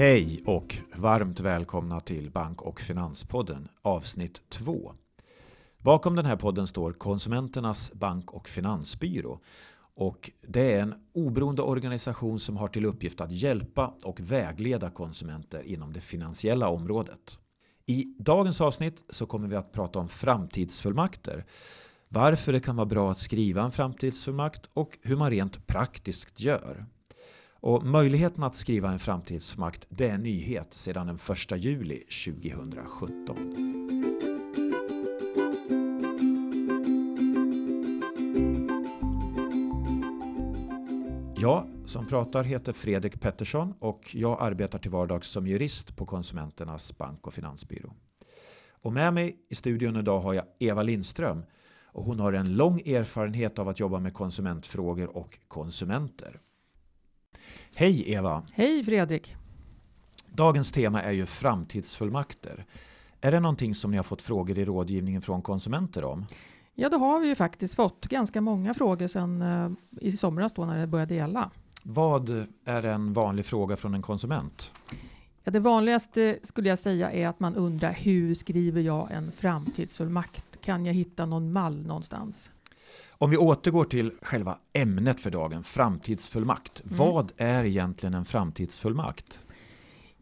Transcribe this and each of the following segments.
Hej och varmt välkomna till Bank och Finanspodden avsnitt 2. Bakom den här podden står Konsumenternas bank och finansbyrå. Och det är en oberoende organisation som har till uppgift att hjälpa och vägleda konsumenter inom det finansiella området. I dagens avsnitt så kommer vi att prata om framtidsfullmakter. Varför det kan vara bra att skriva en framtidsfullmakt och hur man rent praktiskt gör. Och möjligheten att skriva en framtidsmakt det är en nyhet sedan den 1 juli 2017. Jag som pratar heter Fredrik Pettersson och jag arbetar till vardags som jurist på Konsumenternas bank och finansbyrå. Och med mig i studion idag har jag Eva Lindström och hon har en lång erfarenhet av att jobba med konsumentfrågor och konsumenter. Hej Eva! Hej Fredrik! Dagens tema är ju framtidsfullmakter. Är det någonting som ni har fått frågor i rådgivningen från konsumenter om? Ja, det har vi ju faktiskt fått ganska många frågor sedan eh, i somras då när det började gälla. Vad är en vanlig fråga från en konsument? Ja, det vanligaste skulle jag säga är att man undrar hur skriver jag en framtidsfullmakt? Kan jag hitta någon mall någonstans? Om vi återgår till själva ämnet för dagen, framtidsfullmakt. Mm. Vad är egentligen en framtidsfullmakt?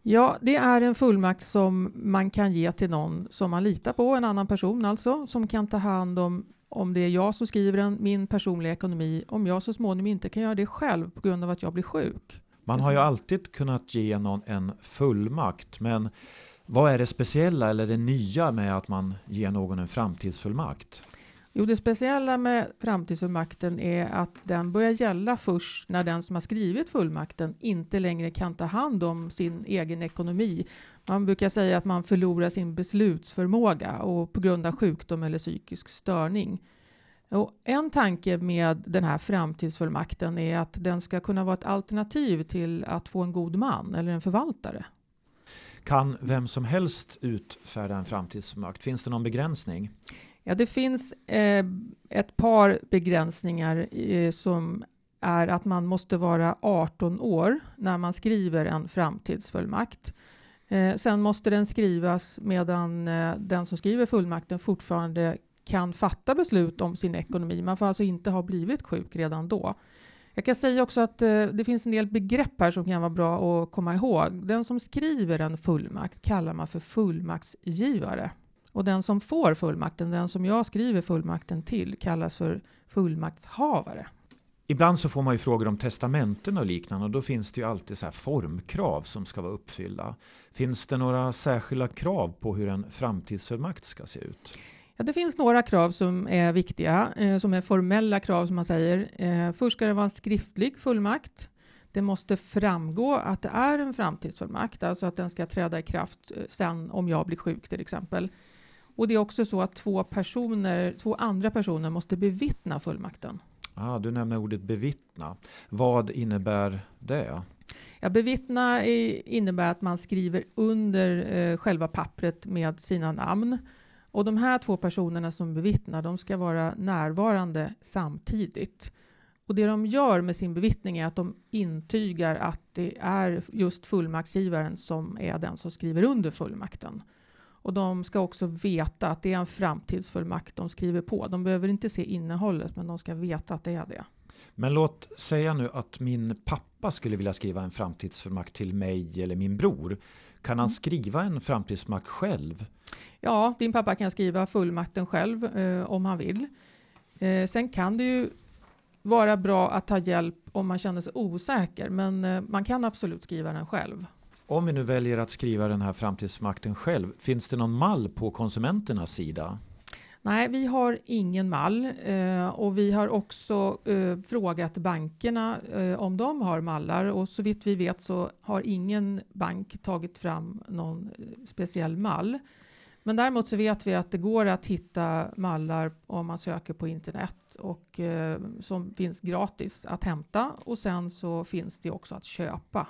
Ja, det är en fullmakt som man kan ge till någon som man litar på, en annan person alltså, som kan ta hand om om det är jag som skriver den, min personliga ekonomi, om jag så småningom inte kan göra det själv på grund av att jag blir sjuk. Man har ju alltid kunnat ge någon en fullmakt, men vad är det speciella eller det nya med att man ger någon en framtidsfullmakt? Jo, det speciella med framtidsfullmakten är att den börjar gälla först när den som har skrivit fullmakten inte längre kan ta hand om sin egen ekonomi. Man brukar säga att man förlorar sin beslutsförmåga och på grund av sjukdom eller psykisk störning. Och en tanke med den här framtidsfullmakten är att den ska kunna vara ett alternativ till att få en god man eller en förvaltare. Kan vem som helst utfärda en framtidsfullmakt? Finns det någon begränsning? Ja, det finns eh, ett par begränsningar eh, som är att man måste vara 18 år när man skriver en framtidsfullmakt. Eh, sen måste den skrivas medan eh, den som skriver fullmakten fortfarande kan fatta beslut om sin ekonomi. Man får alltså inte ha blivit sjuk redan då. Jag kan säga också att eh, det finns en del begrepp här som kan vara bra att komma ihåg. Den som skriver en fullmakt kallar man för fullmaktsgivare. Och den som får fullmakten, den som jag skriver fullmakten till, kallas för fullmaktshavare. Ibland så får man ju frågor om testamenten och liknande och då finns det ju alltid så formkrav som ska vara uppfyllda. Finns det några särskilda krav på hur en framtidsfullmakt ska se ut? Ja, det finns några krav som är viktiga, eh, som är formella krav som man säger. Eh, först ska det vara en skriftlig fullmakt. Det måste framgå att det är en framtidsfullmakt, alltså att den ska träda i kraft eh, sen om jag blir sjuk till exempel. Och det är också så att två personer, två andra personer måste bevittna fullmakten. Ah, du nämner ordet bevittna. Vad innebär det? Ja, bevittna innebär att man skriver under eh, själva pappret med sina namn. Och de här två personerna som bevittnar, de ska vara närvarande samtidigt. Och det de gör med sin bevittning är att de intygar att det är just fullmaktsgivaren som är den som skriver under fullmakten. Och de ska också veta att det är en framtidsfullmakt de skriver på. De behöver inte se innehållet, men de ska veta att det är det. Men låt säga nu att min pappa skulle vilja skriva en framtidsfullmakt till mig eller min bror. Kan han mm. skriva en framtidsfullmakt själv? Ja, din pappa kan skriva fullmakten själv eh, om han vill. Eh, sen kan det ju vara bra att ta hjälp om man känner sig osäker, men eh, man kan absolut skriva den själv. Om vi nu väljer att skriva den här framtidsmakten själv, finns det någon mall på konsumenternas sida? Nej, vi har ingen mall eh, och vi har också eh, frågat bankerna eh, om de har mallar och så vitt vi vet så har ingen bank tagit fram någon eh, speciell mall. Men däremot så vet vi att det går att hitta mallar om man söker på internet och eh, som finns gratis att hämta och sen så finns det också att köpa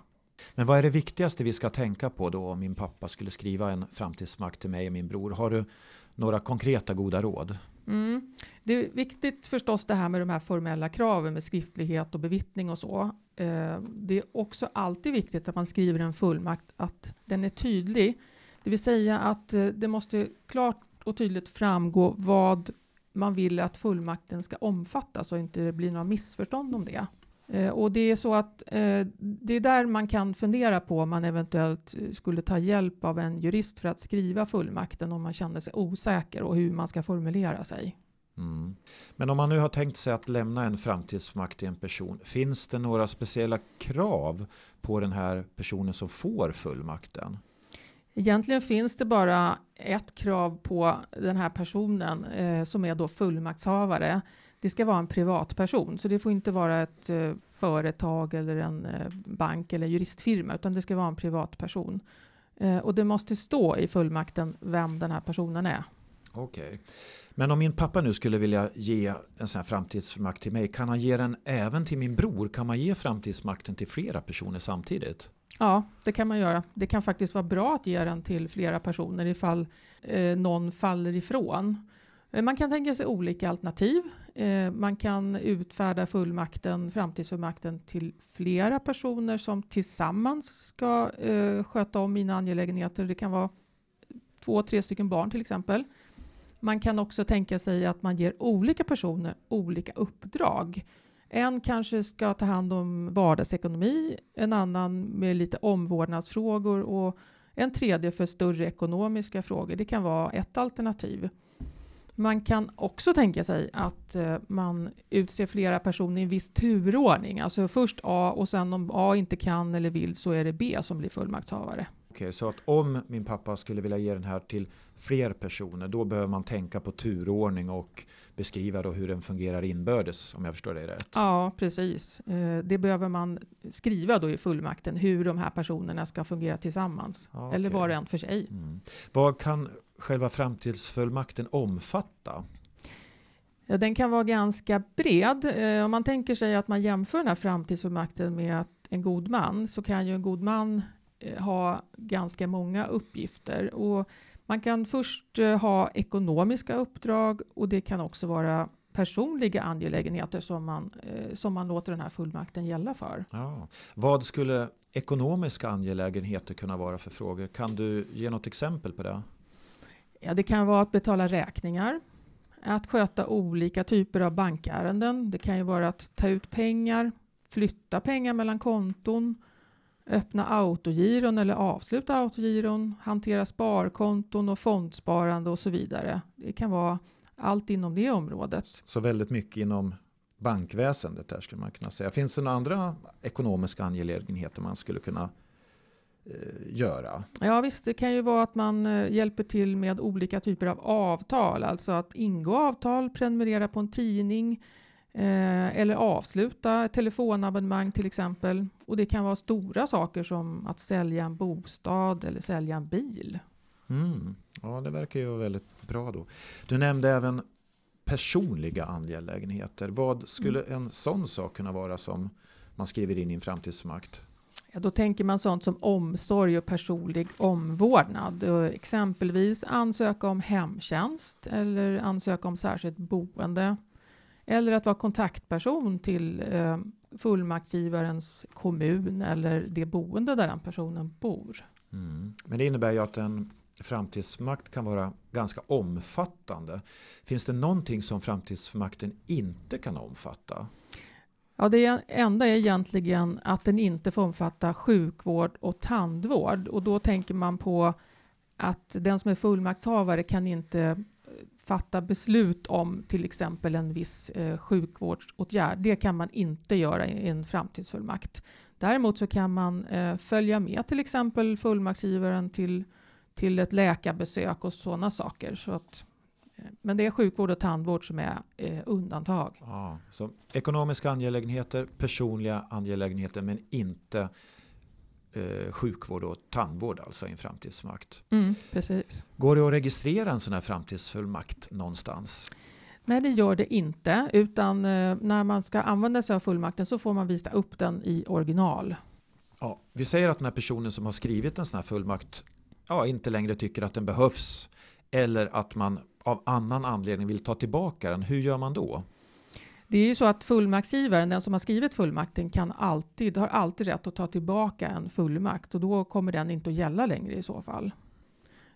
men vad är det viktigaste vi ska tänka på då om min pappa skulle skriva en framtidsmakt till mig och min bror? Har du några konkreta goda råd? Mm. Det är viktigt förstås det här med de här formella kraven med skriftlighet och bevittning och så. Eh, det är också alltid viktigt att man skriver en fullmakt att den är tydlig. Det vill säga att eh, det måste klart och tydligt framgå vad man vill att fullmakten ska omfatta så inte det blir några missförstånd om det. Eh, och det är så att eh, det är där man kan fundera på om man eventuellt eh, skulle ta hjälp av en jurist för att skriva fullmakten om man känner sig osäker och hur man ska formulera sig. Mm. Men om man nu har tänkt sig att lämna en framtidsfullmakt till en person, finns det några speciella krav på den här personen som får fullmakten? Egentligen finns det bara ett krav på den här personen eh, som är då fullmaktshavare det ska vara en privatperson, så det får inte vara ett eh, företag eller en eh, bank eller juristfirma, utan det ska vara en privatperson. Eh, och det måste stå i fullmakten vem den här personen är. Okej. Okay. Men om min pappa nu skulle vilja ge en sån här framtidsfullmakt till mig, kan han ge den även till min bror? Kan man ge framtidsmakten till flera personer samtidigt? Ja, det kan man göra. Det kan faktiskt vara bra att ge den till flera personer ifall eh, någon faller ifrån. Eh, man kan tänka sig olika alternativ. Eh, man kan utfärda fullmakten, framtidsfullmakten till flera personer som tillsammans ska eh, sköta om mina angelägenheter. Det kan vara två, tre stycken barn till exempel. Man kan också tänka sig att man ger olika personer olika uppdrag. En kanske ska ta hand om vardagsekonomi, en annan med lite omvårdnadsfrågor och en tredje för större ekonomiska frågor. Det kan vara ett alternativ. Man kan också tänka sig att eh, man utser flera personer i en viss turordning. Alltså först A och sen om A inte kan eller vill så är det B som blir fullmaktshavare. Okej, så att om min pappa skulle vilja ge den här till fler personer då behöver man tänka på turordning och beskriva då hur den fungerar inbördes om jag förstår det rätt? Ja, precis. Eh, det behöver man skriva då i fullmakten hur de här personerna ska fungera tillsammans. Ja, eller var och en för sig. Mm. Vad kan själva framtidsfullmakten omfatta? Ja, den kan vara ganska bred. Eh, om man tänker sig att man jämför den här framtidsfullmakten med en god man så kan ju en god man eh, ha ganska många uppgifter. Och man kan först eh, ha ekonomiska uppdrag och det kan också vara personliga angelägenheter som man, som man låter den här fullmakten gälla för. Ja. Vad skulle ekonomiska angelägenheter kunna vara för frågor? Kan du ge något exempel på det? Ja, det kan vara att betala räkningar, att sköta olika typer av bankärenden. Det kan ju vara att ta ut pengar, flytta pengar mellan konton, öppna autogiron eller avsluta autogiron, hantera sparkonton och fondsparande och så vidare. Det kan vara allt inom det området. Så väldigt mycket inom bankväsendet där skulle man kunna säga. Finns det några andra ekonomiska angelägenheter man skulle kunna göra. Ja visst, det kan ju vara att man eh, hjälper till med olika typer av avtal, alltså att ingå avtal, prenumerera på en tidning eh, eller avsluta ett telefonabonnemang till exempel. Och det kan vara stora saker som att sälja en bostad eller sälja en bil. Mm. Ja, det verkar ju väldigt bra då. Du nämnde även personliga angelägenheter. Vad skulle mm. en sån sak kunna vara som man skriver in i en framtidsmakt? Ja, då tänker man sånt som omsorg och personlig omvårdnad. Och exempelvis ansöka om hemtjänst eller ansöka om särskilt boende. Eller att vara kontaktperson till eh, fullmaktsgivarens kommun eller det boende där den personen bor. Mm. Men det innebär ju att en framtidsmakt kan vara ganska omfattande. Finns det någonting som framtidsmakten inte kan omfatta? Ja, det enda är egentligen att den inte får omfatta sjukvård och tandvård. Och då tänker man på att den som är fullmaktshavare kan inte eh, fatta beslut om till exempel en viss eh, sjukvårdsåtgärd. Det kan man inte göra i en framtidsfullmakt. Däremot så kan man eh, följa med till exempel fullmaktsgivaren till, till ett läkarbesök och sådana saker. Så att men det är sjukvård och tandvård som är eh, undantag. Ja, så ekonomiska angelägenheter, personliga angelägenheter men inte eh, sjukvård och tandvård alltså i en framtidsmakt. Mm, precis. Går det att registrera en sån här framtidsfullmakt någonstans? Nej, det gör det inte, utan eh, när man ska använda sig av fullmakten så får man visa upp den i original. Ja, vi säger att den här personen som har skrivit en sån här fullmakt ja, inte längre tycker att den behövs eller att man av annan anledning vill ta tillbaka den, hur gör man då? Det är ju så att fullmaktsgivaren, den som har skrivit fullmakten, kan alltid, har alltid rätt att ta tillbaka en fullmakt och då kommer den inte att gälla längre i så fall.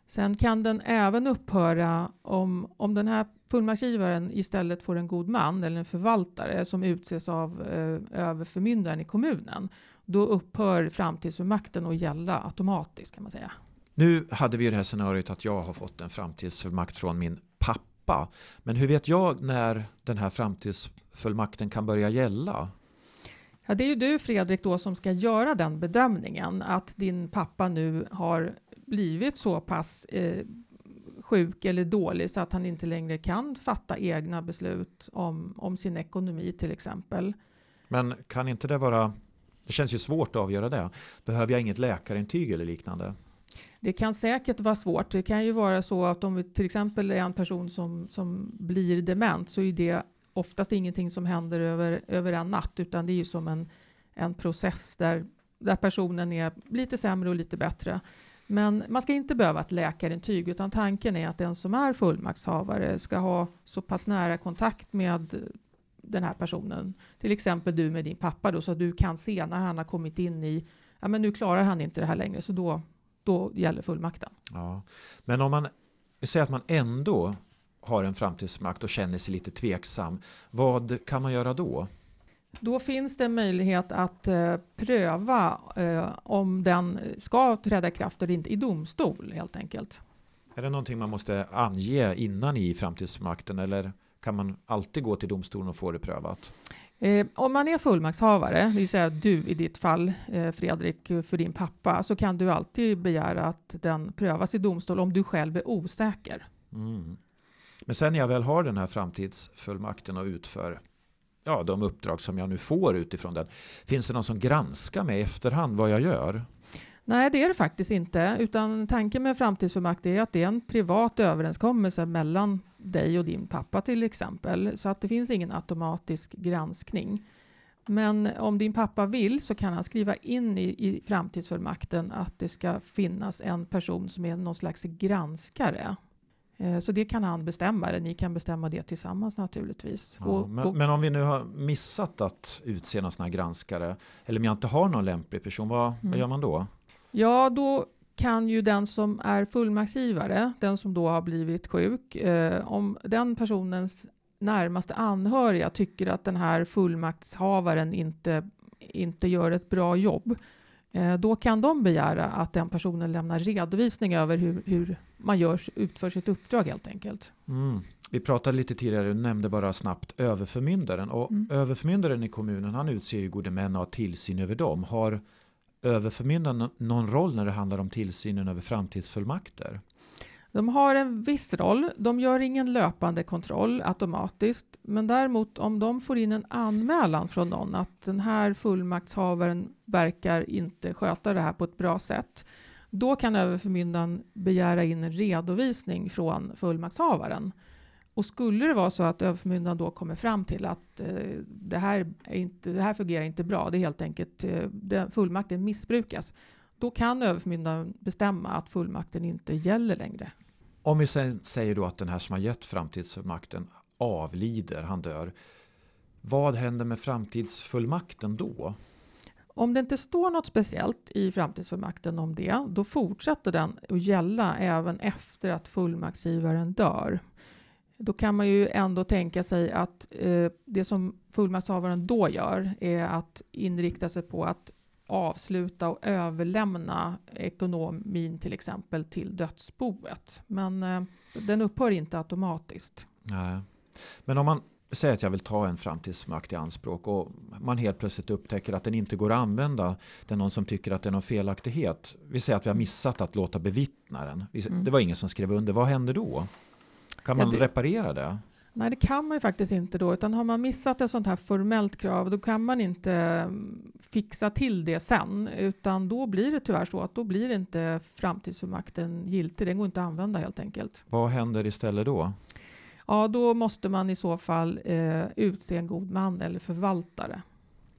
Sen kan den även upphöra om, om den här fullmaktsgivaren istället får en god man eller en förvaltare som utses av eh, överförmyndaren i kommunen. Då upphör framtidsfullmakten att gälla automatiskt kan man säga. Nu hade vi det här scenariot att jag har fått en framtidsfullmakt från min pappa. Men hur vet jag när den här framtidsfullmakten kan börja gälla? Ja, det är ju du Fredrik då som ska göra den bedömningen att din pappa nu har blivit så pass eh, sjuk eller dålig så att han inte längre kan fatta egna beslut om, om sin ekonomi till exempel. Men kan inte det vara, det känns ju svårt att avgöra det. Behöver jag inget läkarintyg eller liknande? Det kan säkert vara svårt. Det kan ju vara så att om vi till exempel är en person som, som blir dement så är det oftast ingenting som händer över, över en natt utan det är ju som en, en process där, där personen är lite sämre och lite bättre. Men man ska inte behöva ett läkarintyg utan tanken är att den som är fullmaktshavare ska ha så pass nära kontakt med den här personen. Till exempel du med din pappa då så att du kan se när han har kommit in i ja men nu klarar han inte det här längre så då, då gäller fullmakten. Ja. Men om man säger att man ändå har en framtidsmakt och känner sig lite tveksam. Vad kan man göra då? Då finns det möjlighet att eh, pröva eh, om den ska träda i kraft eller inte i domstol helt enkelt. Är det någonting man måste ange innan i framtidsmakten eller kan man alltid gå till domstolen och få det prövat? Eh, om man är fullmaktshavare, det vill säga du i ditt fall eh, Fredrik för din pappa, så kan du alltid begära att den prövas i domstol om du själv är osäker. Mm. Men sen när jag väl har den här framtidsfullmakten och utför ja, de uppdrag som jag nu får utifrån den. Finns det någon som granskar mig i efterhand vad jag gör? Nej, det är det faktiskt inte. Utan tanken med framtidsfullmakt är att det är en privat överenskommelse mellan dig och din pappa till exempel. Så att det finns ingen automatisk granskning. Men om din pappa vill så kan han skriva in i, i framtidsfullmakten att det ska finnas en person som är någon slags granskare. Eh, så det kan han bestämma, eller ni kan bestämma det tillsammans naturligtvis. Ja, och, men, men, om vi nu har missat att utse någon sån här granskare, eller om jag inte har någon lämplig person, vad, mm. vad gör man då? Ja, då kan ju den som är fullmaktsgivare, den som då har blivit sjuk, eh, om den personens närmaste anhöriga tycker att den här fullmaktshavaren inte, inte gör ett bra jobb, Eh, då kan de begära att den personen lämnar redovisning över hur, hur man gör, utför sitt uppdrag helt enkelt. Mm. Vi pratade lite tidigare, du nämnde bara snabbt överförmyndaren. Och mm. överförmyndaren i kommunen, han utser ju gode män och har tillsyn över dem. Har överförmyndaren någon roll när det handlar om tillsynen över framtidsfullmakter? De har en viss roll. De gör ingen löpande kontroll automatiskt. Men däremot om de får in en anmälan från någon att den här fullmaktshavaren verkar inte sköta det här på ett bra sätt. Då kan överförmyndaren begära in en redovisning från fullmaktshavaren. Och skulle det vara så att överförmyndaren då kommer fram till att eh, det, här är inte, det här fungerar inte bra, det är helt enkelt eh, fullmakten missbrukas. Då kan överförmyndaren bestämma att fullmakten inte gäller längre. Om vi sen säger då att den här som har gett framtidsfullmakten avlider, han dör. Vad händer med framtidsfullmakten då? Om det inte står något speciellt i framtidsfullmakten om det, då fortsätter den att gälla även efter att fullmaktsgivaren dör. Då kan man ju ändå tänka sig att eh, det som fullmaktshavaren då gör är att inrikta sig på att avsluta och överlämna ekonomin till exempel till dödsboet. Men eh, den upphör inte automatiskt. Nej. Men om man säger att jag vill ta en framtidsmakt i anspråk och man helt plötsligt upptäcker att den inte går att använda. Det är någon som tycker att det är någon felaktighet. Vi säger att vi har missat att låta bevittna den. Mm. Det var ingen som skrev under. Vad händer då? Kan man ja, det, reparera det? Nej, det kan man ju faktiskt inte då, utan har man missat ett sånt här formellt krav, då kan man inte mm, fixa till det sen, utan då blir det tyvärr så att då blir inte framtidsfullmakten giltig. Den går inte att använda helt enkelt. Vad händer istället då? Ja, då måste man i så fall eh, utse en god man eller förvaltare.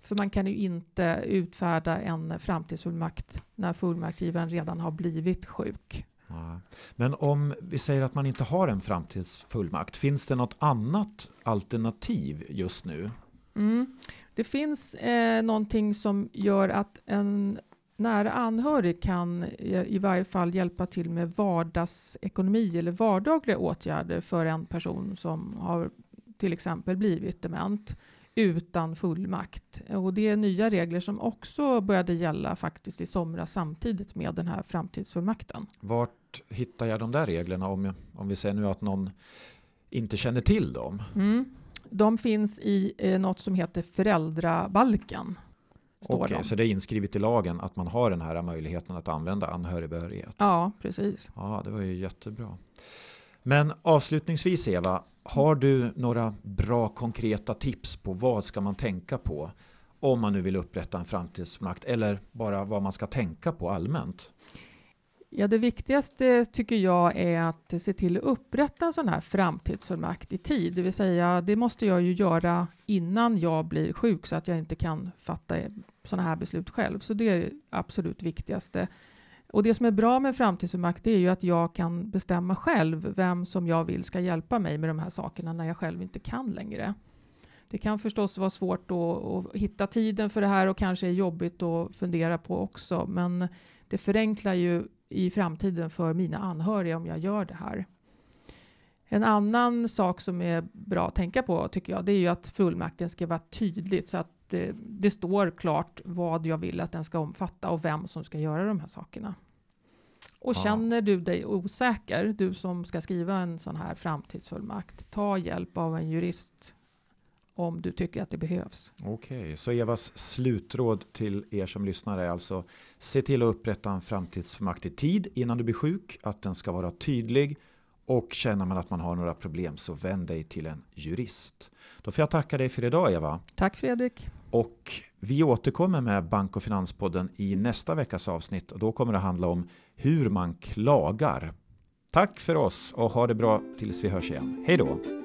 För man kan ju inte utfärda en framtidsfullmakt när fullmaktsgivaren redan har blivit sjuk. Ja. Men om vi säger att man inte har en framtidsfullmakt, finns det något annat alternativ just nu? Mm. Det finns eh, någonting som gör att en nära anhörig kan eh, i varje fall hjälpa till med vardagsekonomi eller vardagliga åtgärder för en person som har till exempel blivit dement utan fullmakt. Och det är nya regler som också började gälla faktiskt i somras samtidigt med den här framtidsfullmakten. Vart hittar jag de där reglerna om, jag, om vi säger nu att någon inte känner till dem? Mm. De finns i eh, något som heter föräldrabalken. Okej, okay, så det är inskrivet i lagen att man har den här möjligheten att använda anhörigbehörighet? Ja, precis. Ja, det var ju jättebra. Men avslutningsvis Eva, har du några bra konkreta tips på vad ska man tänka på om man nu vill upprätta en framtidsmakt eller bara vad man ska tänka på allmänt? Ja, det viktigaste tycker jag är att se till att upprätta en sån här framtidsfullmakt i tid. Det vill säga, det måste jag ju göra innan jag blir sjuk så att jag inte kan fatta sådana här beslut själv. Så det är det absolut viktigaste. Och det som är bra med framtidsfullmakt är ju att jag kan bestämma själv vem som jag vill ska hjälpa mig med de här sakerna när jag själv inte kan längre. Det kan förstås vara svårt att, att hitta tiden för det här och kanske är jobbigt att fundera på också. Men det förenklar ju i framtiden för mina anhöriga om jag gör det här. En annan sak som är bra att tänka på tycker jag, det är ju att fullmakten ska vara tydligt så att det, det, står klart vad jag vill att den ska omfatta och vem som ska göra de här sakerna. Och känner du dig osäker, du som ska skriva en sån här framtidsfullmakt, ta hjälp av en jurist om du tycker att det behövs. Okej, okay, så Evas slutråd till er som lyssnar är alltså se till att upprätta en framtidsfullmakt i tid innan du blir sjuk, att den ska vara tydlig och känner man att man har några problem så vänd dig till en jurist. Då får jag tacka dig för idag Eva. Tack Fredrik. Och vi återkommer med Bank och Finanspodden i nästa veckas avsnitt och då kommer det handla om hur man klagar. Tack för oss och ha det bra tills vi hörs igen. Hej då!